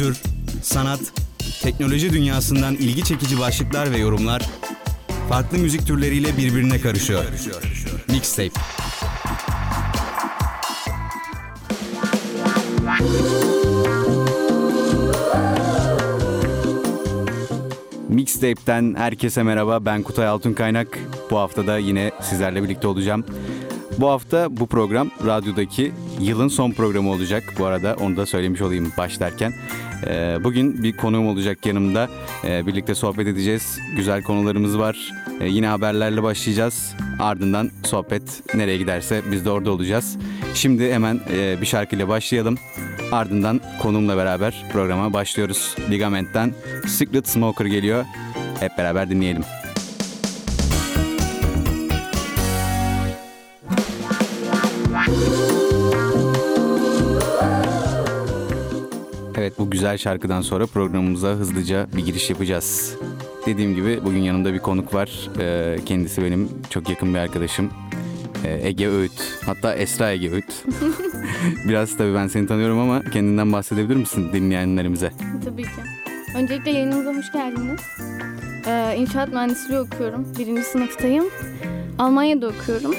kültür, sanat, teknoloji dünyasından ilgi çekici başlıklar ve yorumlar farklı müzik türleriyle birbirine karışıyor. Mixtape. Mixtape'ten herkese merhaba. Ben Kutay Altunkaynak. Bu hafta da yine sizlerle birlikte olacağım. Bu hafta bu program radyodaki yılın son programı olacak. Bu arada onu da söylemiş olayım başlarken. Ee, bugün bir konuğum olacak yanımda. Ee, birlikte sohbet edeceğiz. Güzel konularımız var. Ee, yine haberlerle başlayacağız. Ardından sohbet nereye giderse biz de orada olacağız. Şimdi hemen e, bir şarkıyla başlayalım. Ardından konuğumla beraber programa başlıyoruz. Ligament'ten Secret Smoker geliyor. Hep beraber dinleyelim. Evet bu güzel şarkıdan sonra programımıza hızlıca bir giriş yapacağız. Dediğim gibi bugün yanımda bir konuk var. Ee, kendisi benim çok yakın bir arkadaşım. Ee, Ege Öğüt. Hatta Esra Ege Öğüt. Biraz tabii ben seni tanıyorum ama kendinden bahsedebilir misin dinleyenlerimize? Tabii ki. Öncelikle yayınımıza hoş geldiniz. Ee, inşaat mühendisliği okuyorum. Birinci sınıftayım. Almanya'da okuyorum.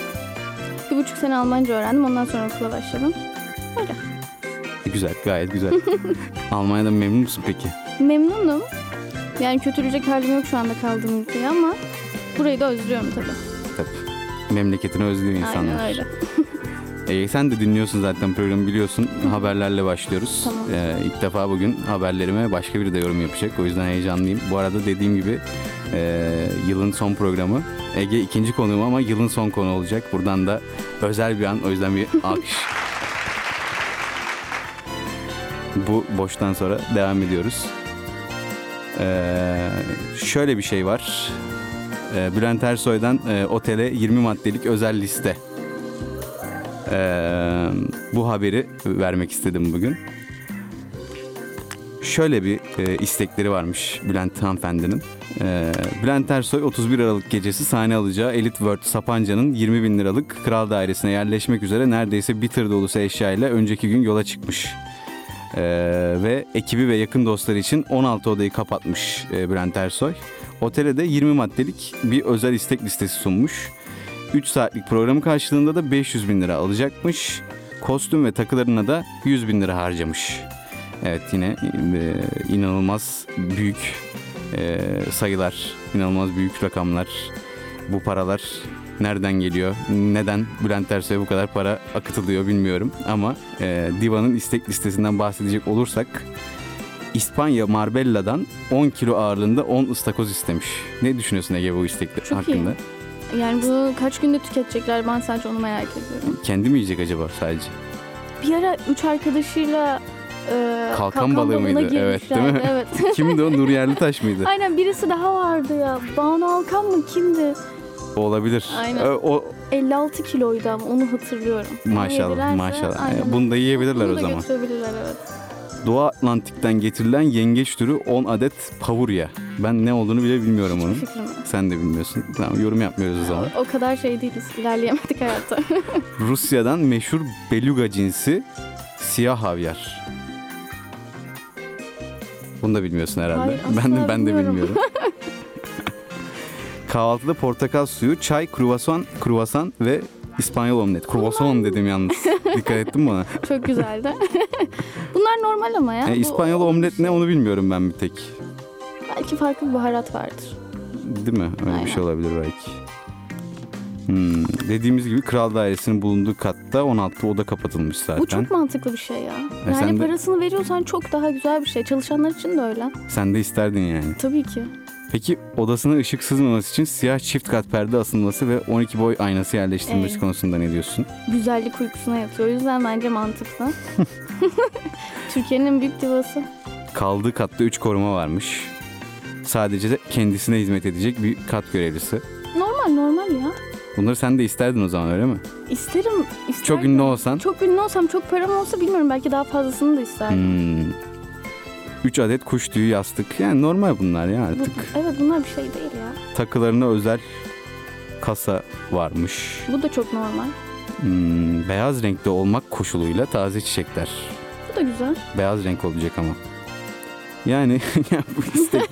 Bir buçuk sene Almanca öğrendim. Ondan sonra okula başladım. Güzel, gayet güzel. Almanya'dan memnun musun peki? Memnunum. Yani kötülecek halim yok şu anda kaldığım ülkeye ama burayı da özlüyorum tabii. Tabii. Memleketini özlüyor insanlar. Aynen öyle. Ee, sen de dinliyorsun zaten programı biliyorsun. Haberlerle başlıyoruz. Tamam. Ee, ilk defa bugün haberlerime başka biri de yorum yapacak. O yüzden heyecanlıyım. Bu arada dediğim gibi e, yılın son programı. Ege ikinci konuğum ama yılın son konu olacak. Buradan da özel bir an. O yüzden bir alkış. Bu boştan sonra devam ediyoruz. Ee, şöyle bir şey var. Ee, Bülent Ersoy'dan e, otele 20 maddelik özel liste. Ee, bu haberi vermek istedim bugün. Şöyle bir e, istekleri varmış Bülent hanımefendinin. Ee, Bülent Ersoy 31 Aralık gecesi sahne alacağı Elite World Sapanca'nın 20 bin liralık kral dairesine yerleşmek üzere neredeyse bir tır dolusu eşyayla önceki gün yola çıkmış. Ee, ve ekibi ve yakın dostları için 16 odayı kapatmış e, Bülent Ersoy. Otele de 20 maddelik bir özel istek listesi sunmuş. 3 saatlik programı karşılığında da 500 bin lira alacakmış. Kostüm ve takılarına da 100 bin lira harcamış. Evet yine e, inanılmaz büyük e, sayılar, inanılmaz büyük rakamlar. Bu paralar nereden geliyor? Neden Bülent Ersoy'a bu kadar para akıtılıyor bilmiyorum. Ama e, Diva'nın istek listesinden bahsedecek olursak İspanya Marbella'dan 10 kilo ağırlığında 10 ıstakoz istemiş. Ne düşünüyorsun Ege bu istekler Çok iyi. hakkında? Yani bunu kaç günde tüketecekler ben sadece onu merak ediyorum. Kendi mi yiyecek acaba sadece? Bir ara üç arkadaşıyla e, Kalkan balığı balığına mıydı? Evet, değil mi? Evet. Kimdi o? Nur Yerlitaş mıydı? Aynen birisi daha vardı ya. Banu Alkan mı kimdi? Olabilir. Aynen. O 56 kiloydu ama onu hatırlıyorum. Maşallah yedilerse maşallah. aynen. Bunu da yiyebilirler Bunu o da zaman. götürebilirler evet. Doğu Atlantik'ten getirilen yengeç türü 10 adet pavurya. Ben ne olduğunu bile bilmiyorum onun. Fikrim yok. Sen de bilmiyorsun. Tamam yorum yapmıyoruz o zaman. O kadar şey değiliz. İlerleyemedik hayatta. Rusya'dan meşhur beluga cinsi siyah havyar. Bunu da bilmiyorsun herhalde. Hayır, asla ben de ben de bilmiyorum. bilmiyorum. Kahvaltıda portakal suyu, çay, kruvasan, kruvasan ve İspanyol omlet. Kruvasan dedim yalnız. Dikkat ettin mi bana? Çok güzeldi. Bunlar normal ama ya. E, İspanyol omlet ne onu bilmiyorum ben bir tek. Belki farklı bir baharat vardır. Değil mi? Öyle bir Aynen. şey olabilir belki. Hmm, dediğimiz gibi kral dairesinin bulunduğu katta 16 oda kapatılmış zaten. Bu çok mantıklı bir şey ya. E, Yani sen de- parasını veriyorsan çok daha güzel bir şey. Çalışanlar için de öyle. Sen de isterdin yani. Tabii ki. Peki odasına ışık sızmaması için siyah çift kat perde asılması ve 12 boy aynası yerleştirilmesi Evet. konusunda ne diyorsun? Güzellik uykusuna yatıyor. O yüzden bence mantıklı. Türkiye'nin en büyük divası. Kaldığı katta 3 koruma varmış. Sadece de kendisine hizmet edecek bir kat görevlisi. Normal normal ya. Bunları sen de isterdin o zaman öyle mi? İsterim. isterdim. Çok ünlü olsan. Çok ünlü olsam çok param olsa bilmiyorum belki daha fazlasını da isterdim. Hmm. 3 adet kuş tüyü yastık. Yani normal bunlar ya artık. evet bunlar bir şey değil ya. Takılarına özel kasa varmış. Bu da çok normal. Hmm, beyaz renkte olmak koşuluyla taze çiçekler. Bu da güzel. Beyaz renk olacak ama. Yani ya bu istek...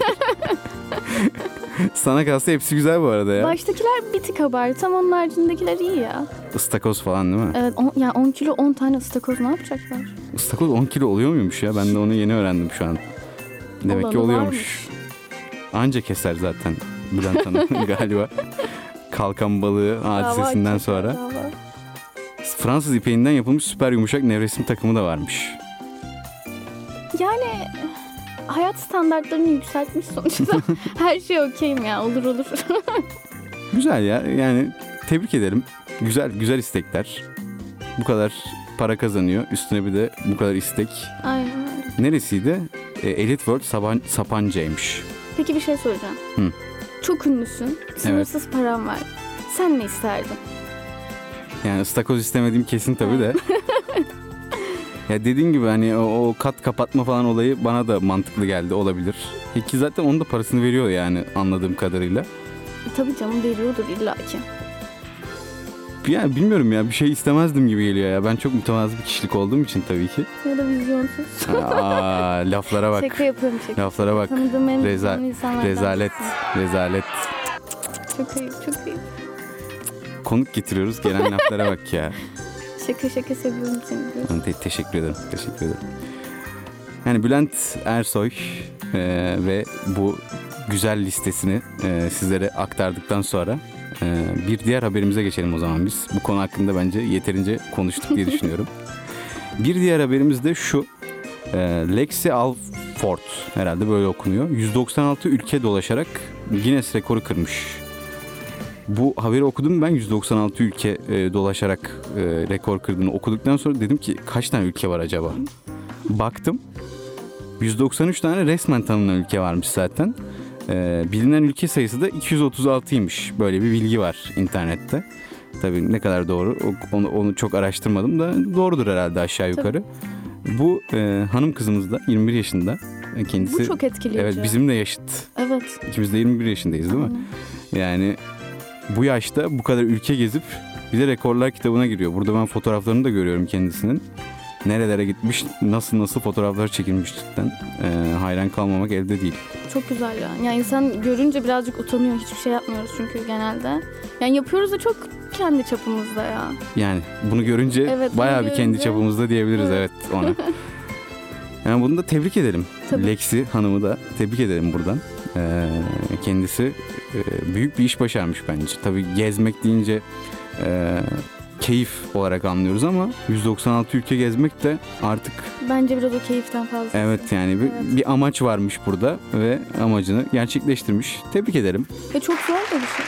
Sana kalsa hepsi güzel bu arada ya. Baştakiler bir tık abartı ama onun haricindekiler iyi ya. Istakoz falan değil mi? Evet on, yani 10 kilo 10 tane ıstakoz ne yapacaklar? Istakoz 10 kilo oluyor muymuş ya? Ben de onu yeni öğrendim şu an. Demek ki Olanı oluyormuş. varmış. Anca keser zaten Bülent Hanım galiba. Kalkan balığı hadisesinden sonra. dava. Fransız ipeğinden yapılmış süper yumuşak nevresim takımı da varmış. Hayat standartlarını yükseltmiş sonuçta. Her şey okeyim ya olur olur. Güzel ya yani tebrik ederim. Güzel güzel istekler. Bu kadar para kazanıyor. Üstüne bir de bu kadar istek. Aynen. Neresiydi? E, Elite World Saban, Sapanca'ymış. Peki bir şey soracağım. Hı. Çok ünlüsün. Sınırsız param var. Sen ne isterdin? Yani ıstakoz istemediğim kesin tabii de. ya dediğin gibi hani o, o kat kapatma falan olayı bana da mantıklı geldi olabilir. E ki zaten onun da parasını veriyor yani anladığım kadarıyla. E, tabii canım veriyordur illaki. Yani bilmiyorum ya bir şey istemezdim gibi geliyor ya. Ben çok mütevazı bir kişilik olduğum için tabii ki. Ya da vizyonsuz. Aa, laflara bak. Şaka yapıyorum şaka. Laflara bak. Tanıdığım en Reza- Rezalet, rezalet. Çok ayıp çok ayıp. Konuk getiriyoruz. Gelen laflara bak ya. Şaka şaka seviyorum seni. Te- teşekkür ederim. Teşekkür ederim. Yani Bülent Ersoy e, ve bu güzel listesini e, sizlere aktardıktan sonra e, bir diğer haberimize geçelim o zaman biz. Bu konu hakkında bence yeterince konuştuk diye düşünüyorum. bir diğer haberimiz de şu. E, Lexi Alford herhalde böyle okunuyor. 196 ülke dolaşarak Guinness rekoru kırmış. Bu haberi okudum ben 196 ülke e, dolaşarak e, rekor kırdığını okuduktan sonra dedim ki kaç tane ülke var acaba? Baktım 193 tane resmen tanınan ülke varmış zaten. E, bilinen ülke sayısı da 236'ymış. Böyle bir bilgi var internette. Tabii ne kadar doğru onu, onu çok araştırmadım da doğrudur herhalde aşağı yukarı. Bu e, hanım kızımız da 21 yaşında. E, Kendisi Bu çok etkileyici. evet bizimle yaşıt. Evet. İkimiz de 21 yaşındayız değil mi? aynen. Yani bu yaşta bu kadar ülke gezip bir de rekorlar kitabına giriyor. Burada ben fotoğraflarını da görüyorum kendisinin. Nerelere gitmiş, nasıl nasıl fotoğraflar çekilmiş cidden. Ee, hayran kalmamak elde değil. Çok güzel ya. Yani insan görünce birazcık utanıyor. Hiçbir şey yapmıyoruz çünkü genelde. Yani yapıyoruz da çok kendi çapımızda ya. Yani bunu görünce Evet, bayağı bir kendi görünce- çapımızda diyebiliriz evet, Evet. ona. Yani bunu da tebrik edelim. Tabii. Lexi hanımı da tebrik edelim buradan. Ee, kendisi e, büyük bir iş başarmış bence. Tabii gezmek deyince e, keyif olarak anlıyoruz ama 196 ülke gezmek de artık Bence biraz o keyiften fazla. evet yani bir, Evet. bir amaç varmış burada ve amacını gerçekleştirmiş. Tebrik ederim. Ve çok zor da bir şey.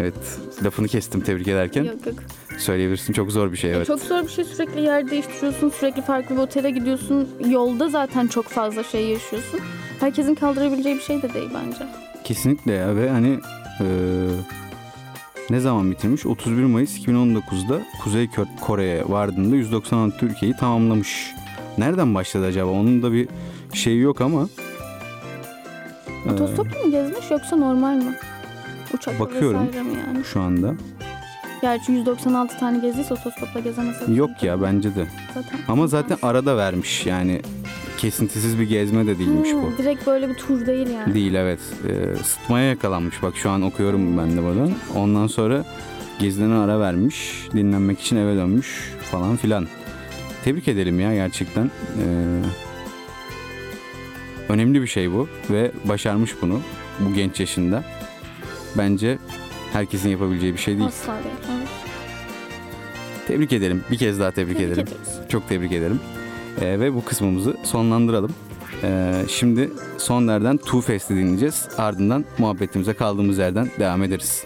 Evet lafını kestim tebrik ederken. Yok yok. Söyleyebilirsin çok zor bir şey evet. Çok zor bir şey. Sürekli yer değiştiriyorsun. Sürekli farklı bir otele gidiyorsun. Yolda zaten çok fazla şey yaşıyorsun. Herkesin kaldırabileceği bir şey de değil bence. Kesinlikle ya ve hani e, ne zaman bitirmiş? 31 Mayıs 2019'da Kuzey Kore'ye vardığında 196 ülkeyi tamamlamış. Nereden başladı acaba? Onun da bir şeyi yok ama. e, Otostopla mı gezmiş yoksa normal mi? Uçakla Bakıyorum. vesaire mi yani? şu anda. Gerçi 196 tane gezdiyse otostopla gezemez. Yok ya bence de. Zaten. Ama zaten arada vermiş yani kesintisiz bir gezme de değilmiş Ha, bu. Direkt böyle bir tur değil yani. Değil evet. Ee, sıtmaya yakalanmış. Bak şu an okuyorum ben de buradan. Ondan sonra gezilerine ara vermiş. Dinlenmek için eve dönmüş falan filan. Tebrik edelim ya gerçekten. Ee, önemli bir şey bu ve başarmış bunu bu genç yaşında. Bence herkesin yapabileceği bir şey değil. Asla değil. Tebrik edelim. Bir kez daha tebrik, Tebrik ederim. ediyoruz. Çok tebrik ederim. Ee, ve bu kısmımızı sonlandıralım. Ee, şimdi Sonder'den Two Faced'i dinleyeceğiz. Ardından muhabbetimize kaldığımız yerden devam ederiz.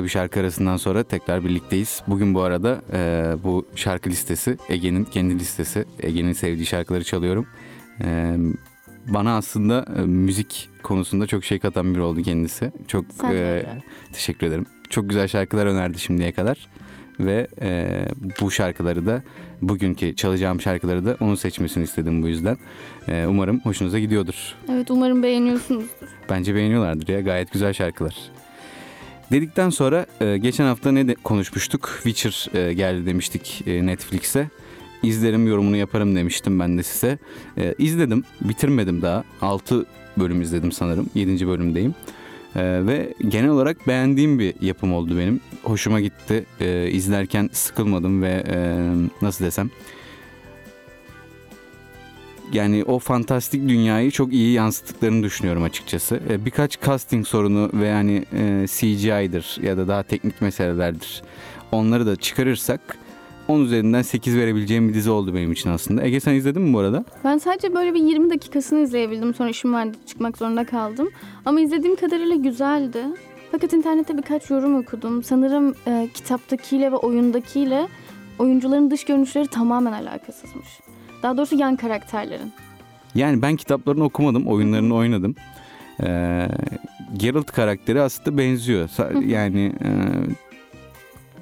Kısa bir şarkı arasından sonra tekrar birlikteyiz. Bugün bu arada e, bu şarkı listesi Ege'nin kendi listesi. Ege'nin sevdiği şarkıları çalıyorum. E, bana aslında e, müzik konusunda çok şey katan biri oldu kendisi. Çok Sen e, teşekkür ederim. Çok güzel şarkılar önerdi şimdiye kadar. ve e, bu şarkıları da bugünkü çalacağım şarkıları da onun seçmesini istedim bu yüzden. E, umarım hoşunuza gidiyordur. Evet umarım beğeniyorsunuzdur. Bence beğeniyorlardır ya gayet güzel şarkılar. Dedikten sonra e, geçen hafta ne de konuşmuştuk? Witcher e, geldi demiştik e, Netflix'e. İzlerim yorumunu yaparım demiştim ben de size. E, izledim bitirmedim daha. 6 bölüm izledim sanırım. 7. bölümdeyim. E, ve genel olarak beğendiğim bir yapım oldu benim. Hoşuma gitti. E, izlerken sıkılmadım ve e, nasıl desem yani o fantastik dünyayı çok iyi yansıttıklarını düşünüyorum açıkçası. E, birkaç casting sorunu ve yani e, CGI'dir ya da daha teknik meselelerdir. Onları da çıkarırsak 10 üzerinden 8 verebileceğim bir dizi oldu benim için aslında. Ege sen izledin mi bu arada? Ben sadece böyle bir 20 dakikasını izleyebildim. Sonra işim vardı çıkmak zorunda kaldım. Ama izlediğim kadarıyla güzeldi. Fakat internette birkaç yorum okudum. Sanırım e, kitaptakiyle ve oyundakiyle oyuncuların dış görünüşleri tamamen alakasızmış. Daha doğrusu yan karakterlerin. Yani ben kitaplarını okumadım, oyunlarını oynadım. Ee, Geralt karakteri aslında benziyor. Yani e,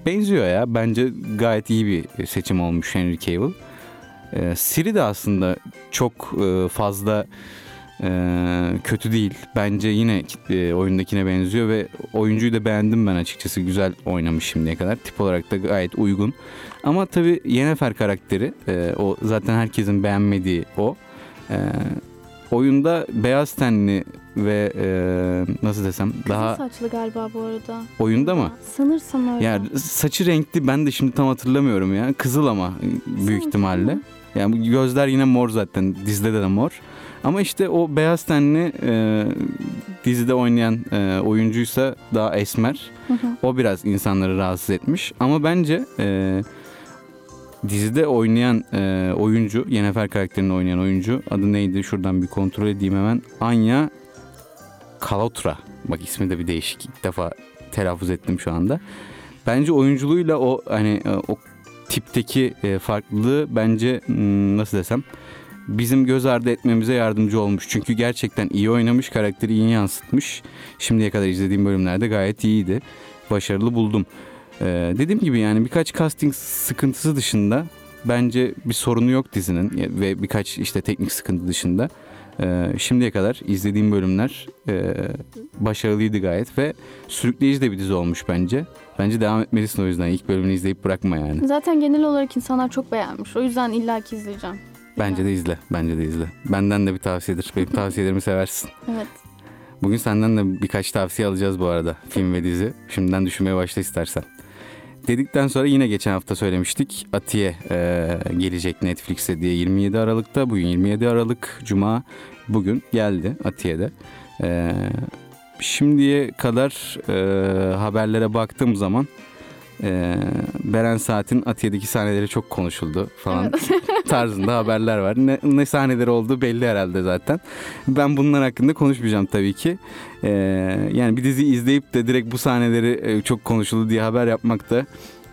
benziyor ya. Bence gayet iyi bir seçim olmuş Henry Cavill. Ee, Siri de aslında çok e, fazla e, kötü değil. Bence yine e, oyundakine benziyor ve oyuncuyu da beğendim ben açıkçası. Güzel oynamış şimdiye kadar. Tip olarak da gayet uygun. Ama tabii Yennefer karakteri e, o zaten herkesin beğenmediği o. E, oyunda beyaz tenli ve e, nasıl desem Kızıl daha saçlı galiba bu arada. oyunda mı? Sanırsam öyle. Ya saçı renkli ben de şimdi tam hatırlamıyorum ya. Kızıl ama büyük Sanki. ihtimalle. Yani gözler yine mor zaten. Dizide de mor. Ama işte o beyaz tenli e, dizide oynayan e, oyuncuysa daha esmer. Hı hı. O biraz insanları rahatsız etmiş. Ama bence e, dizide oynayan e, oyuncu, Yennefer karakterini oynayan oyuncu adı neydi? Şuradan bir kontrol edeyim hemen. Anya Kalotra. Bak ismi de bir değişik. İlk defa telaffuz ettim şu anda. Bence oyunculuğuyla o hani e, o tipteki e, farklılığı bence hmm, nasıl desem bizim göz ardı etmemize yardımcı olmuş. Çünkü gerçekten iyi oynamış, karakteri iyi yansıtmış. Şimdiye kadar izlediğim bölümlerde gayet iyiydi. Başarılı buldum. Ee, dediğim gibi yani birkaç casting sıkıntısı dışında bence bir sorunu yok dizinin ve birkaç işte teknik sıkıntı dışında. Ee, şimdiye kadar izlediğim bölümler e, başarılıydı gayet ve sürükleyici de bir dizi olmuş bence. Bence devam etmelisin o yüzden ilk bölümünü izleyip bırakma yani. Zaten genel olarak insanlar çok beğenmiş. O yüzden illaki izleyeceğim. Bence de izle, bence de izle. Benden de bir tavsiyedir. Benim tavsiyelerimi seversin. Evet. Bugün senden de birkaç tavsiye alacağız bu arada. Film ve dizi. Şimdiden düşünmeye başla istersen. Dedikten sonra yine geçen hafta söylemiştik. Atiye e, gelecek Netflix'e diye 27 Aralık'ta. Bugün 27 Aralık Cuma. Bugün geldi Atiye'de. E, şimdiye kadar e, haberlere baktığım zaman e, Beren Saat'in Atiye'deki sahneleri çok konuşuldu falan tarzında haberler var. Ne, ne sahneleri olduğu belli herhalde zaten. Ben bunlar hakkında konuşmayacağım tabii ki. Ee, yani bir dizi izleyip de direkt bu sahneleri e, çok konuşuldu diye haber yapmak da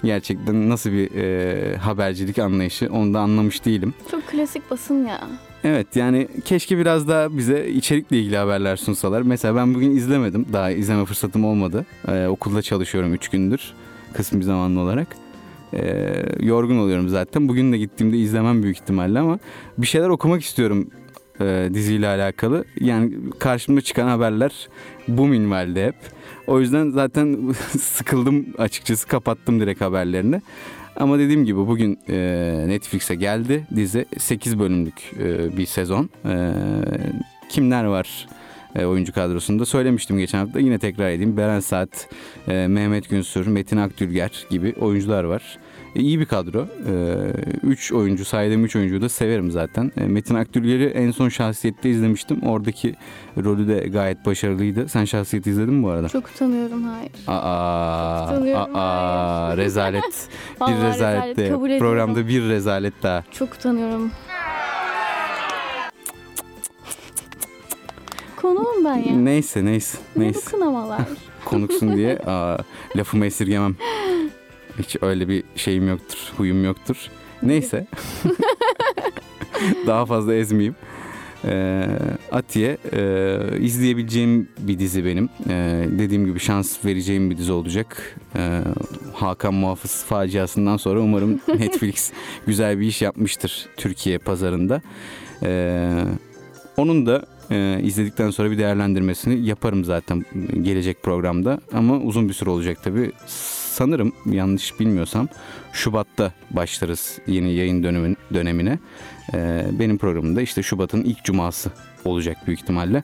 gerçekten nasıl bir e, habercilik anlayışı onu da anlamış değilim. Çok klasik basın ya. Evet yani keşke biraz daha bize içerikle ilgili haberler sunsalar. Mesela ben bugün izlemedim. Daha izleme fırsatım olmadı. Ee, okulda çalışıyorum 3 gündür. Kısmi zamanlı olarak. Ee, yorgun oluyorum zaten. Bugün de gittiğimde izlemem büyük ihtimalle ama bir şeyler okumak istiyorum e, diziyle alakalı. Yani karşımda çıkan haberler bu minvalde hep. O yüzden zaten sıkıldım açıkçası kapattım direkt haberlerini. Ama dediğim gibi bugün e, Netflix'e geldi dizi 8 bölümlük e, bir sezon. E, kimler var e, oyuncu kadrosunda söylemiştim geçen hafta yine tekrar edeyim. Beren Saat, e, Mehmet Günsür, Metin Akdülger gibi oyuncular var. E, iyi bir kadro. 3 oyuncu saydığım 3 oyuncuyu da severim zaten. E, Metin Akdülger'i en son şahsiyette izlemiştim. Oradaki rolü de gayet başarılıydı. Sen şahsiyeti izledin mi bu arada? Çok utanıyorum hayır. Aa, Çok utanıyorum, aa, hayır. rezalet. bir rezalet, rezalet, de. Programda bir rezalet daha. Çok utanıyorum. Ben ya. Neyse neyse Ne bu neyse. kınamalar? Konuksun diye aa, lafımı esirgemem. Hiç öyle bir şeyim yoktur, huyum yoktur. Neyse. Daha fazla ezmeyeyim. Ee, Atiye e, izleyebileceğim bir dizi benim. Ee, dediğim gibi şans vereceğim bir dizi olacak. Ee, Hakan Muhafız faciasından sonra umarım Netflix güzel bir iş yapmıştır Türkiye pazarında. Ee, onun da e, izledikten sonra bir değerlendirmesini yaparım zaten gelecek programda. Ama uzun bir süre olacak tabii. Sanırım yanlış bilmiyorsam Şubat'ta başlarız yeni yayın dönemin, dönemine. Ee, benim programımda işte Şubat'ın ilk cuması olacak büyük ihtimalle.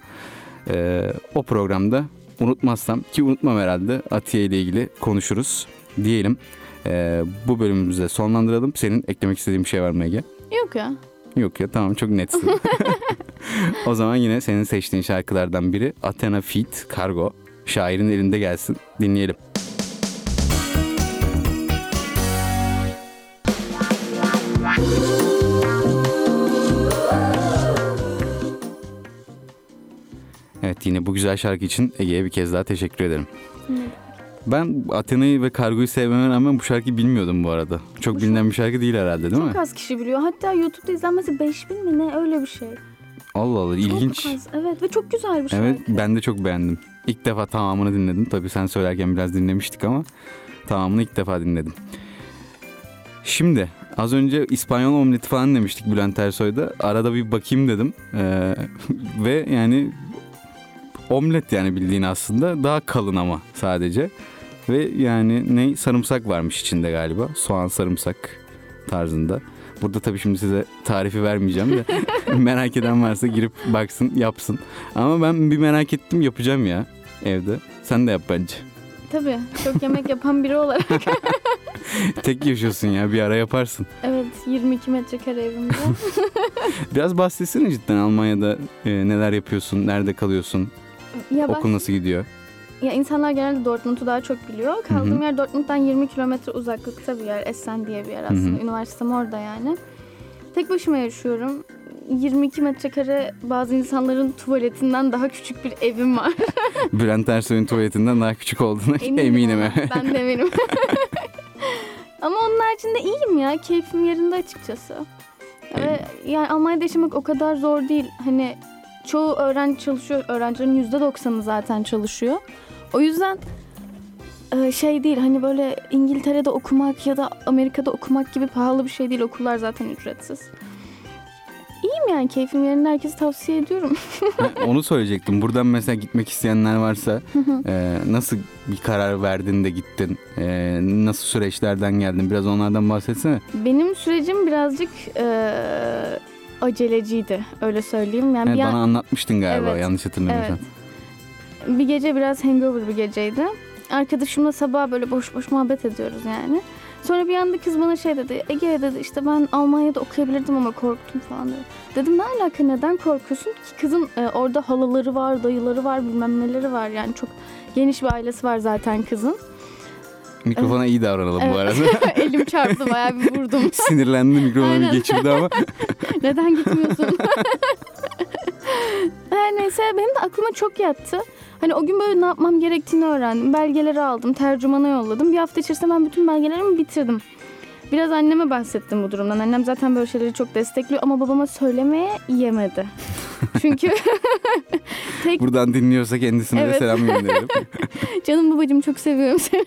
Ee, o programda unutmazsam ki unutmam herhalde Atiye ile ilgili konuşuruz diyelim. Ee, bu bölümümüzde sonlandıralım. Senin eklemek istediğin bir şey var mı Ege? Yok ya. Yok ya tamam çok netsin. o zaman yine senin seçtiğin şarkılardan biri Athena Feat Kargo. Şairin elinde gelsin. Dinleyelim. Evet yine bu güzel şarkı için Ege'ye bir kez daha teşekkür ederim. Ben Athena'yı ve Kargo'yu sevmeme rağmen bu şarkıyı bilmiyordum bu arada. Çok Bu bilinen bir şarkı değil herhalde değil mi? Çok az kişi biliyor. Hatta YouTube'da izlenmesi 5000 mi ne öyle bir şey. Allah Allah ilginç. Çok az. Evet ve çok güzel bir şarkı. Evet ben de çok beğendim. İlk defa tamamını dinledim. Tabii sen söylerken biraz dinlemiştik ama tamamını ilk defa dinledim. Şimdi az önce İspanyol omleti falan demiştik Bülent Ersoy'da. Arada bir bakayım dedim. Ee, ve yani omlet yani bildiğin aslında daha kalın ama sadece. Ve yani ne sarımsak varmış içinde galiba. Soğan sarımsak tarzında. Burada tabii şimdi size tarifi vermeyeceğim de merak eden varsa girip baksın yapsın. Ama ben bir merak ettim yapacağım ya evde. Sen de yap bence. Tabii. Çok yemek yapan biri olarak. Tek yaşıyorsun ya bir ara yaparsın. evet 22 metrekare evimde. Biraz bahsetsene cidden Almanya'da e, neler yapıyorsun, nerede kalıyorsun, ya okul nasıl gidiyor? ya insanlar genelde Dortmund'u daha çok biliyor. Kaldığım Hı hı. yer Dortmund'dan 20 kilometre uzaklıkta bir yer. Essen diye bir yer aslında. Hı hı. Üniversitem orada yani. Tek başıma yaşıyorum. 22 metrekare bazı insanların tuvaletinden daha küçük bir evim var. Bülent Ersoy'un tuvaletinden daha küçük olduğuna eminim. ona. Ben de eminim. Ama onun haricinde iyiyim ya. Keyfim yerinde açıkçası. Ve yani Almanya'da yaşamak o kadar zor değil. Hani çoğu öğrenci çalışıyor. Öğrencilerin %90'ı zaten çalışıyor. O yüzden e, şey değil hani böyle İngiltere'de okumak ya da Amerika'da okumak gibi pahalı bir şey değil. Okullar zaten ücretsiz. İyiyim yani keyfim yerinde herkese tavsiye ediyorum. Onu söyleyecektim. Buradan mesela gitmek isteyenler varsa e, nasıl bir karar verdin de gittin? E, nasıl süreçlerden geldin? Biraz onlardan bahsetsene. Benim sürecim birazcık e, aceleciydi öyle söyleyeyim. Yani Evet, bir an- bana anlatmıştın galiba Evet, yanlış hatırlamıyorsam. bir gece biraz hangover bir geceydi. Arkadaşımla sabah böyle boş boş muhabbet ediyoruz yani. Sonra bir anda kız bana şey dedi. Ege dedi işte ben Almanya'da okuyabilirdim ama korktum falan dedi. Dedim ne alaka neden korkuyorsun ki? Kızın e, orada halaları var, dayıları var, bilmem neleri var. Yani çok geniş bir ailesi var zaten kızın. Mikrofona iyi davranalım bu arada. Elim çarptı bayağı bir vurdum. Sinirlendi mikrofonu bir geçirdi ama. Neden gitmiyorsun? Her neyse benim de aklıma çok yattı. Hani o gün böyle ne yapmam gerektiğini öğrendim. Belgeleri aldım, tercümana yolladım. Bir hafta içerisinde ben bütün belgelerimi bitirdim. Biraz anneme bahsettim bu durumdan. Annem zaten böyle şeyleri çok destekliyor ama babama söylemeye yemedi. Çünkü tek Buradan dinliyorsa kendisine de Evet. selam gönderelim. Canım babacığım çok seviyorum seni.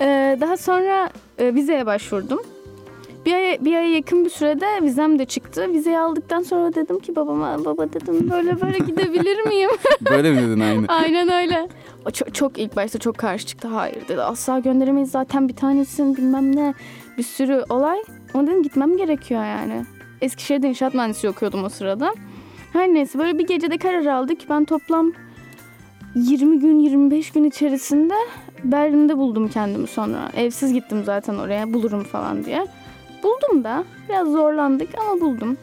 Ee, daha sonra e, vizeye başvurdum. Bir aya, bir aya yakın bir sürede vizem de çıktı. Vizeyi aldıktan sonra dedim ki babama baba dedim böyle böyle gidebilir miyim? Böyle mi dedin aynı? Aynen öyle. O çok, çok ilk başta çok karşı çıktı. Hayır dedi asla gönderemeyiz zaten bir tanesin bilmem ne bir sürü olay. Ama dedim gitmem gerekiyor yani. Eskişehir'de inşaat mühendisliği okuyordum o sırada. Her neyse böyle bir gecede karar aldık. Ben toplam 20 gün 25 gün içerisinde Berlin'de buldum kendimi sonra. Evsiz gittim zaten oraya bulurum falan diye. Buldum da biraz zorlandık ama buldum.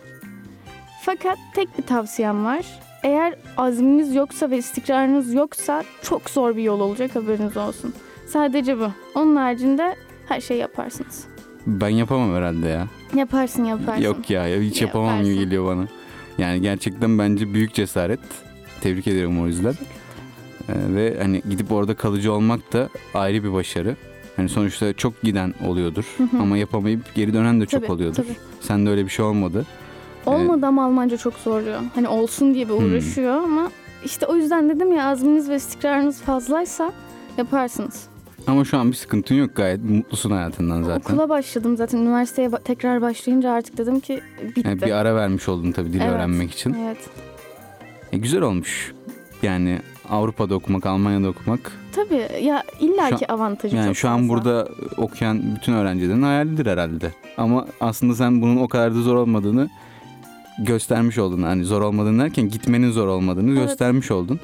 Fakat tek bir tavsiyem var. Eğer azminiz yoksa ve istikrarınız yoksa çok zor bir yol olacak haberiniz olsun. Sadece bu. Onun haricinde her şey yaparsınız. Ben yapamam herhalde ya. Yaparsın yaparsın. Yok ya, hiç yapamam gibi geliyor bana. Yani gerçekten bence büyük cesaret. Tebrik ederim o yüzden. Ee, ve hani gidip orada kalıcı olmak da ayrı bir başarı. Hani sonuçta çok giden oluyordur Hı hı. ama yapamayıp geri dönen de çok Tabii, oluyordur. tabii. Sende öyle bir şey olmadı. Olmadı ama Almanca çok zorluyor. Hani olsun diye bir Hmm. uğraşıyor ama işte o yüzden dedim ya azminiz ve istikrarınız fazlaysa yaparsınız. Ama şu an bir sıkıntın yok gayet mutlusun hayatından zaten. Okula başladım zaten üniversiteye tekrar başlayınca artık dedim ki bitti. Yani bir ara vermiş oldun tabii dil Evet. öğrenmek için. Evet. E, güzel olmuş. Yani Avrupa'da okumak, Almanya'da okumak. Tabii ya illaki avantajı Yani çok şu an fazla. burada okuyan bütün öğrencilerin hayalidir herhalde. Ama aslında sen bunun o kadar da zor olmadığını göstermiş oldun. Hani zor olmadığını derken gitmenin zor olmadığını Evet. göstermiş oldun.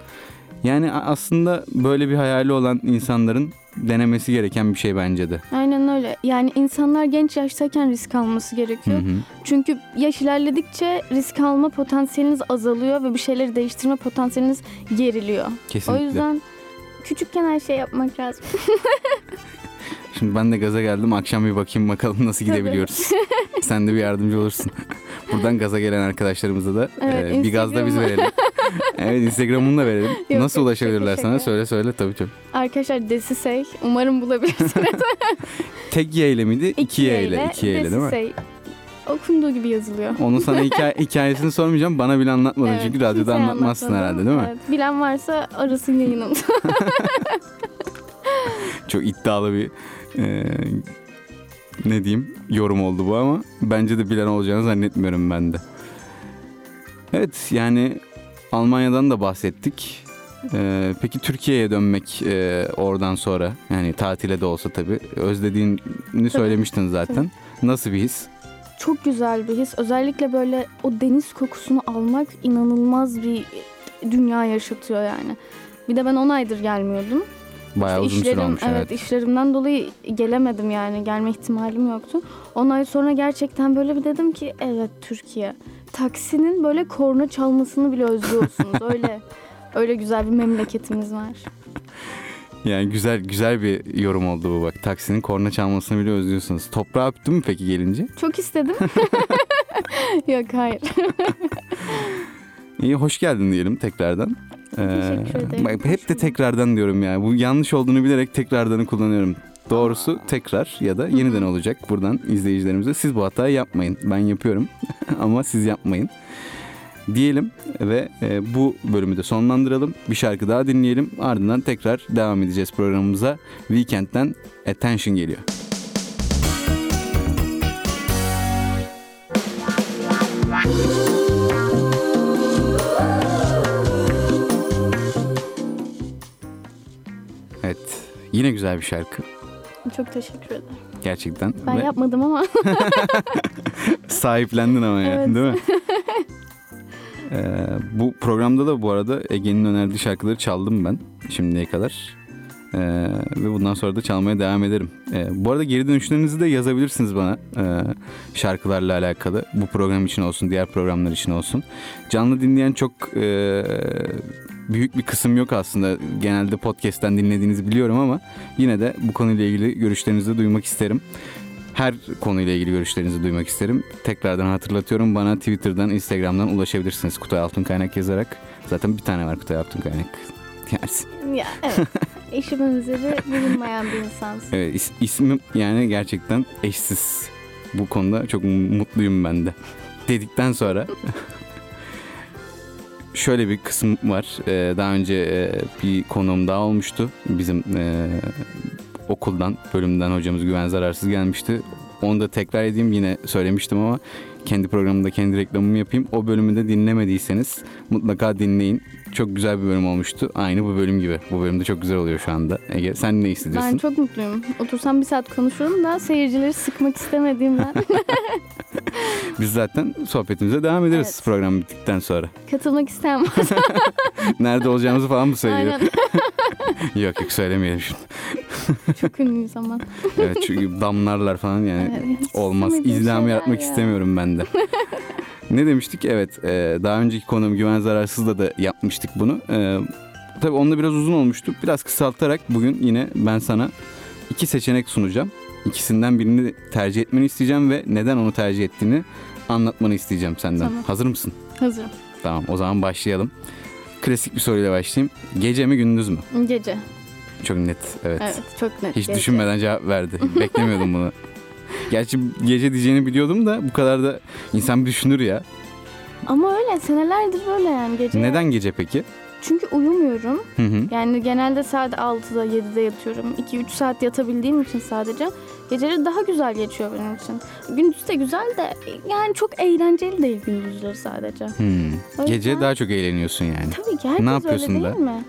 Yani aslında böyle bir hayali olan insanların denemesi gereken bir şey bence de. Aynen öyle. Yani insanlar genç yaştayken risk alması Hı gerekiyor. hı. Çünkü yaş ilerledikçe risk alma potansiyeliniz azalıyor ve bir şeyleri değiştirme potansiyeliniz geriliyor. Kesinlikle. O yüzden küçükken her şey yapmak lazım. Şimdi ben de gaza geldim. Akşam bir bakayım bakalım nasıl gidebiliyoruz. Sen de bir yardımcı olursun. Buradan gaza gelen arkadaşlarımıza da Evet, e, bir gaz da biz verelim. evet Instagram'ını da verelim. Yok, nasıl yok, ulaşabilirler sana? Söyle söyle tabii tabii. Arkadaşlar Desisey umarım bulabilirsiniz. Tek Y ile miydi? İki Y ile. İki Y ile değil mi? Okunduğu gibi yazılıyor. Onu sana hikaye, hikayesini sormayacağım. Bana bile anlatmadın. Evet, Çünkü radyoda anlatmazsın anlatmadım. herhalde değil mi? Evet, bilen varsa arasın yayınımıza. Çok iddialı bir e, ne diyeyim yorum oldu bu ama bence de bilen olacağını zannetmiyorum ben de. Evet yani Almanya'dan da bahsettik. E, peki Türkiye'ye dönmek e, oradan sonra yani tatile de olsa tabii özlediğini söylemiştin zaten. Nasıl bir his? Çok güzel bir his. Özellikle böyle o deniz kokusunu almak inanılmaz bir dünya yaşatıyor yani. Bir de ben 10 aydır gelmiyordum. Bayağı İşte uzun süre işlerim- olmuş evet. evet. işlerimden dolayı gelemedim yani gelme ihtimalim yoktu. 10 ay sonra gerçekten böyle bir dedim ki evet Türkiye. Taksinin böyle korna çalmasını bile özlüyorsunuz öyle. Öyle güzel bir memleketimiz var. Yani güzel güzel bir yorum oldu bu bak. Taksinin korna çalmasını bile özlüyorsunuz. Toprağı öptün mü peki gelince? Çok istedim. Yok hayır. İyi hoş geldin diyelim tekrardan. Hoş hep de tekrardan diyorum yani. Bu yanlış olduğunu bilerek tekrardanı kullanıyorum. Doğrusu tekrar ya da yeniden olacak buradan izleyicilerimize. Siz bu hatayı yapmayın. Ben yapıyorum ama siz yapmayın. Diyelim ve e, bu bölümü de sonlandıralım. Bir şarkı daha dinleyelim. Ardından tekrar devam edeceğiz programımıza. Weekend'den Attention geliyor. Evet. Yine güzel bir şarkı. Çok teşekkür ederim. Gerçekten. Ben Ve yapmadım ama sahiplendin ama ya. Evet. Değil mi? Ee, bu programda da bu arada Ege'nin önerdiği şarkıları çaldım ben şimdiye kadar. Ee, ve bundan sonra da çalmaya devam ederim. Ee, bu arada geri dönüşlerinizi de yazabilirsiniz bana ee, şarkılarla alakalı. Bu program için olsun, diğer programlar için olsun. Canlı dinleyen çok ee, büyük bir kısım yok aslında. Genelde podcast'ten dinlediğinizi biliyorum ama yine de bu konuyla ilgili görüşlerinizi duymak isterim. Her konuyla ilgili görüşlerinizi duymak isterim. Tekrardan hatırlatıyorum bana Twitter'dan, Instagram'dan ulaşabilirsiniz Kutay Altın Kaynak yazarak. Zaten bir tane var Kutay Altın Kaynak. Yani, ya evet. Eşi benzeri bulunmayan bir insansın. evet, is- ismim yani gerçekten eşsiz. Bu konuda çok mutluyum ben de. Dedikten sonra şöyle bir kısım var. Ee, daha önce e, bir konuğum daha olmuştu. Bizim e, okuldan, bölümden hocamız Güven Zararsız gelmişti. Onu da tekrar edeyim yine söylemiştim ama kendi programımda kendi reklamımı yapayım. O bölümü de dinlemediyseniz mutlaka dinleyin. Çok güzel bir bölüm olmuştu. Aynı bu bölüm gibi. Bu bölümde çok güzel oluyor şu anda. Ege sen ne hissediyorsun? Ben çok mutluyum. Otursam bir saat konuşurum da seyircileri sıkmak istemediğimden Biz zaten sohbetimize devam ederiz Evet. program bittikten sonra. katılmak isteyen var. Nerede olacağımızı falan mı söylüyor? Aynen. yok yok söylemeyelim şimdi. Çok ünlüyüz ama. Evet çünkü damlarlar falan yani Evet, olmaz. istemediğim şeyler yaratmak ya. istemiyorum ben de. Ne demiştik? Evet e, daha önceki konuğum Güven Zararsız'da da yapmıştık bunu. E, tabii onda biraz uzun olmuştu. Biraz kısaltarak bugün yine ben sana iki seçenek sunacağım. İkisinden birini tercih etmeni isteyeceğim ve neden onu tercih ettiğini anlatmanı isteyeceğim senden. Tamam. Hazır mısın? Hazırım. Tamam o zaman başlayalım. Klasik bir soruyla başlayayım. Gece mi gündüz mü? Gece. Çok net evet. Evet çok net. Hiç gece. düşünmeden cevap verdi. Beklemiyordum bunu. Gerçi gece diyeceğini biliyordum da bu kadar da insan bir düşünür ya. Ama öyle senelerdir böyle yani gece. Neden gece peki? Çünkü uyumuyorum. Hı hı. Yani genelde saat 6'da 7'de yatıyorum. 2-3 saat yatabildiğim için sadece geceleri daha güzel geçiyor benim için. Gündüz de güzel de yani çok eğlenceli değil gündüzleri sadece. Hmm. Gece daha çok eğleniyorsun yani. Tabii ki herkes Ne yapıyorsun öyle da? değil mi?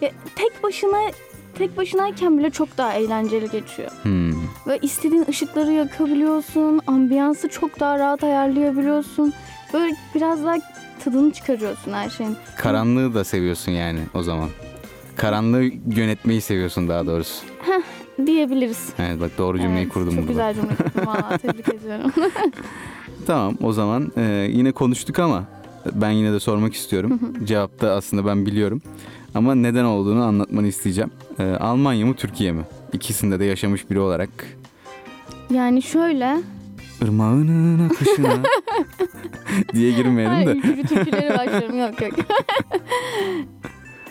Ya, tek başına tek başınayken bile çok daha eğlenceli geçiyor. Hmm. Ve istediğin ışıkları yakabiliyorsun. Ambiyansı çok daha rahat ayarlayabiliyorsun. Böyle biraz daha tadını çıkarıyorsun her şeyin. Karanlığı da seviyorsun yani o zaman. Karanlığı yönetmeyi seviyorsun daha doğrusu. Diyebiliriz. Evet bak doğru cümleyi Evet, kurdum Çok burada. güzel cümle kurdum valla tebrik ediyorum. Tamam o zaman e, yine konuştuk ama ben yine de sormak istiyorum. Cevapta aslında ben biliyorum. Ama neden olduğunu anlatmanı isteyeceğim. E, Almanya mı Türkiye mi? İkisinde de yaşamış biri olarak. Yani şöyle. Irmağının akışına diye girmeyelim de. ülkücü türküleri başlıyorum yok yok.